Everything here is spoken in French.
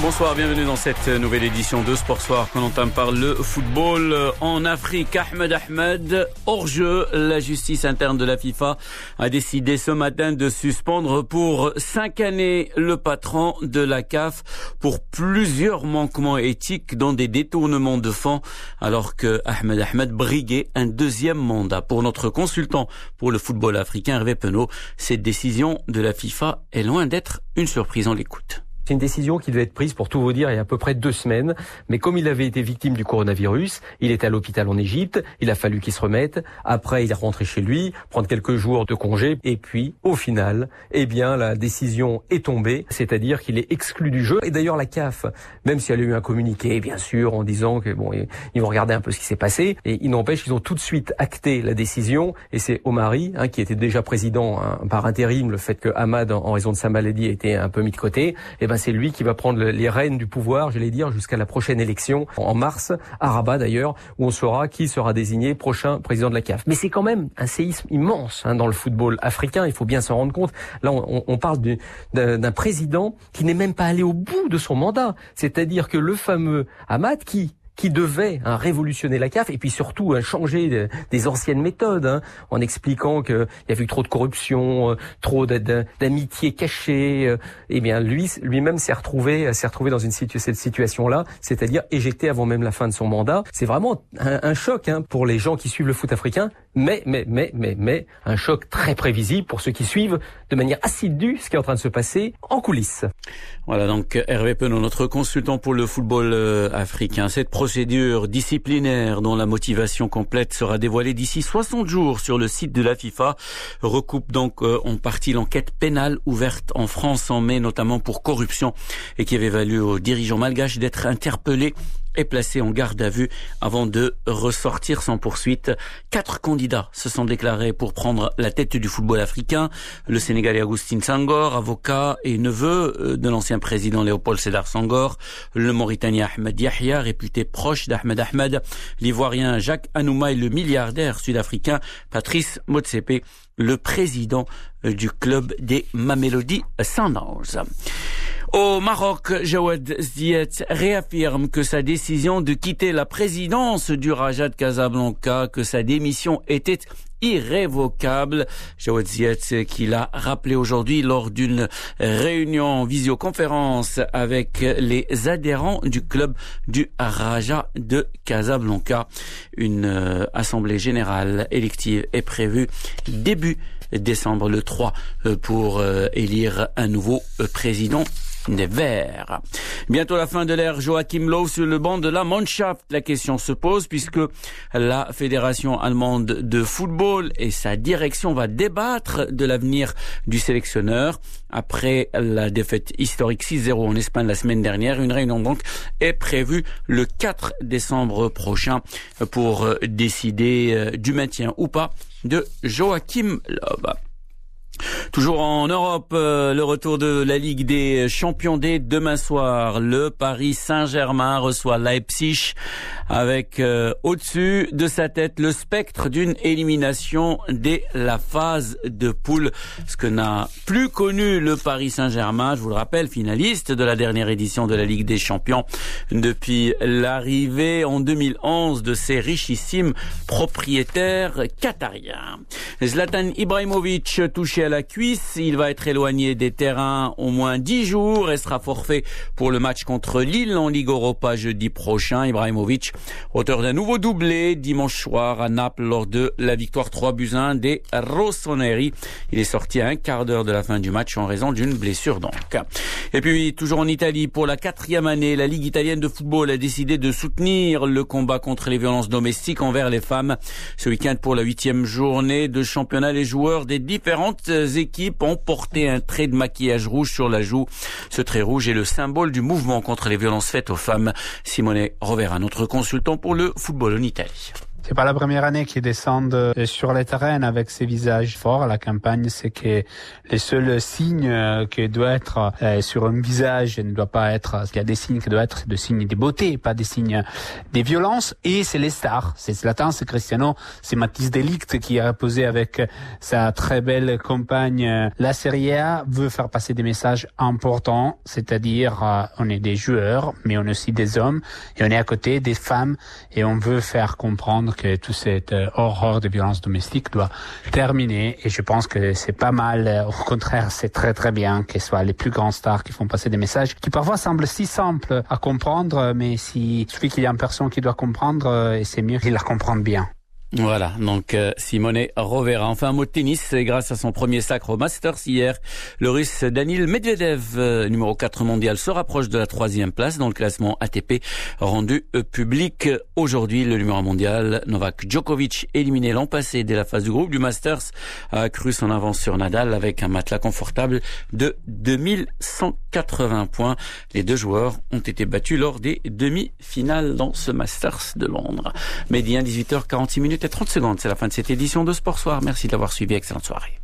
Bonsoir, bienvenue dans cette nouvelle édition de Sport Soir qu'on entame par le football en Afrique. Ahmed Ahmed, hors jeu, la justice interne de la FIFA a décidé ce matin de suspendre pour cinq années le patron de la CAF pour plusieurs manquements éthiques dont des détournements de fonds alors que Ahmed Ahmed briguait un deuxième mandat. Pour notre consultant pour le football africain, Hervé Penaud, cette décision de la FIFA est loin d'être une surprise. On l'écoute. C'est une décision qui devait être prise, pour tout vous dire, il y a à peu près deux semaines. Mais comme il avait été victime du coronavirus, il est à l'hôpital en Égypte, il a fallu qu'il se remette. Après, il est rentré chez lui, prendre quelques jours de congé. Et puis, au final, eh bien, la décision est tombée, c'est-à-dire qu'il est exclu du jeu. Et d'ailleurs, la CAF, même si elle a eu un communiqué, bien sûr, en disant que bon, ils vont regarder un peu ce qui s'est passé, et il n'empêche qu'ils ont tout de suite acté la décision. Et c'est Omari, hein, qui était déjà président hein, par intérim, le fait que Ahmad, en raison de sa maladie, été un peu mis de côté. Eh ben, c'est lui qui va prendre les rênes du pouvoir, j'allais dire, jusqu'à la prochaine élection en mars, à Rabat d'ailleurs, où on saura qui sera désigné prochain président de la CAF. Mais c'est quand même un séisme immense hein, dans le football africain, il faut bien s'en rendre compte. Là, on, on parle d'un président qui n'est même pas allé au bout de son mandat. C'est-à-dire que le fameux Ahmad, qui qui devait hein, révolutionner la CAF et puis surtout hein, changer des anciennes méthodes hein, en expliquant qu'il y avait eu trop de corruption, euh, trop d'amitié cachée. Euh, eh bien, lui lui-même s'est retrouvé s'est retrouvé dans une cette situation-là, c'est-à-dire éjecté avant même la fin de son mandat. C'est vraiment un, un choc hein, pour les gens qui suivent le foot africain, mais mais mais mais mais un choc très prévisible pour ceux qui suivent de manière assidue ce qui est en train de se passer en coulisses. Voilà donc Hervé Penon, notre consultant pour le football euh, africain. Cette procédure disciplinaire dont la motivation complète sera dévoilée d'ici 60 jours sur le site de la FIFA recoupe donc euh, en partie l'enquête pénale ouverte en France en mai, notamment pour corruption et qui avait valu aux dirigeants malgaches d'être interpellés est placé en garde à vue avant de ressortir sans poursuite. Quatre candidats se sont déclarés pour prendre la tête du football africain. Le Sénégalais Agustin Sangor, avocat et neveu euh, de l'ancien président Léopold Sédar Sangor. Le Mauritanien Ahmed Yahya, réputé proche d'Ahmed Ahmed. L'Ivoirien Jacques Anouma et le milliardaire sud-africain Patrice Motsepe, le président euh, du club des Mamelody Sundowns. Au Maroc, Jawad Ziyech réaffirme que sa décision de quitter la présidence du Raja Casablanca, que sa démission était irrévocable. Jawad Ziyech qui l'a rappelé aujourd'hui lors d'une réunion en visioconférence avec les adhérents du club du Raja de Casablanca. Une euh, assemblée générale élective est prévue début décembre le 3 euh, pour euh, élire un nouveau président des Verts. Bientôt la fin de l'ère Joachim Löw sur le banc de la Mannschaft. La question se pose puisque la Fédération allemande de football et sa direction va débattre de l'avenir du sélectionneur. Après la défaite historique 6-0 en Espagne la semaine dernière, une réunion donc est prévue le 4 décembre prochain pour décider euh, du maintien ou pas de Joachim Löw. Toujours en Europe, euh, le retour de la Ligue des Champions dès demain soir. Le Paris Saint-Germain reçoit Leipzig avec euh, au-dessus de sa tête le spectre d'une élimination dès la phase de poule. Ce que n'a plus connu le Paris Saint-Germain, je vous le rappelle, finaliste de la dernière édition de la Ligue des Champions depuis l'arrivée en 2011 de ses richissimes propriétaires qatariens. Zlatan Ibrahimovic la cuisse, il va être éloigné des terrains au moins dix jours et sera forfait pour le match contre Lille en Ligue Europa jeudi prochain. Ibrahimovic auteur d'un nouveau doublé dimanche soir à Naples lors de la victoire 3 buts 1 des Rossoneri. Il est sorti à un quart d'heure de la fin du match en raison d'une blessure donc. Et puis toujours en Italie pour la quatrième année, la Ligue italienne de football a décidé de soutenir le combat contre les violences domestiques envers les femmes. Ce week-end pour la huitième journée de championnat, les joueurs des différentes équipes ont porté un trait de maquillage rouge sur la joue. Ce trait rouge est le symbole du mouvement contre les violences faites aux femmes. Simone Rovera, notre consultant pour le football en Italie. C'est pas la première année qu'ils descendent euh, sur les terrains avec ces visages forts. La campagne, c'est que les seuls signes euh, qui doivent être euh, sur un visage ne doit pas être, il y a des signes qui doivent être des signes de beauté, pas des signes des violences. Et c'est les stars. C'est Zlatan, c'est Cristiano, c'est Mathis Delict qui a posé avec sa très belle compagne. La Serie A veut faire passer des messages importants, c'est-à-dire on est des joueurs, mais on est aussi des hommes et on est à côté des femmes et on veut faire comprendre que toute cette euh, horreur de violence domestique doit terminer et je pense que c'est pas mal. Au contraire, c'est très très bien que ce soit les plus grands stars qui font passer des messages qui parfois semblent si simples à comprendre, mais si qu'il y a une personne qui doit comprendre, euh, et c'est mieux qu'il la comprenne bien. Voilà, donc euh, Simone Rovera. Enfin un mot de tennis, grâce à son premier sacre au Masters hier, le russe Danil Medvedev, euh, numéro 4 mondial, se rapproche de la troisième place dans le classement ATP rendu euh, public aujourd'hui. Le numéro mondial, Novak Djokovic, éliminé l'an passé dès la phase du groupe du Masters, a accru son avance sur Nadal avec un matelas confortable de 2180 points. Les deux joueurs ont été battus lors des demi-finales dans ce Masters de Londres. Médien, 18h46 minutes et 30 secondes. C'est la fin de cette édition de Sport Soir. Merci d'avoir suivi. Excellente soirée.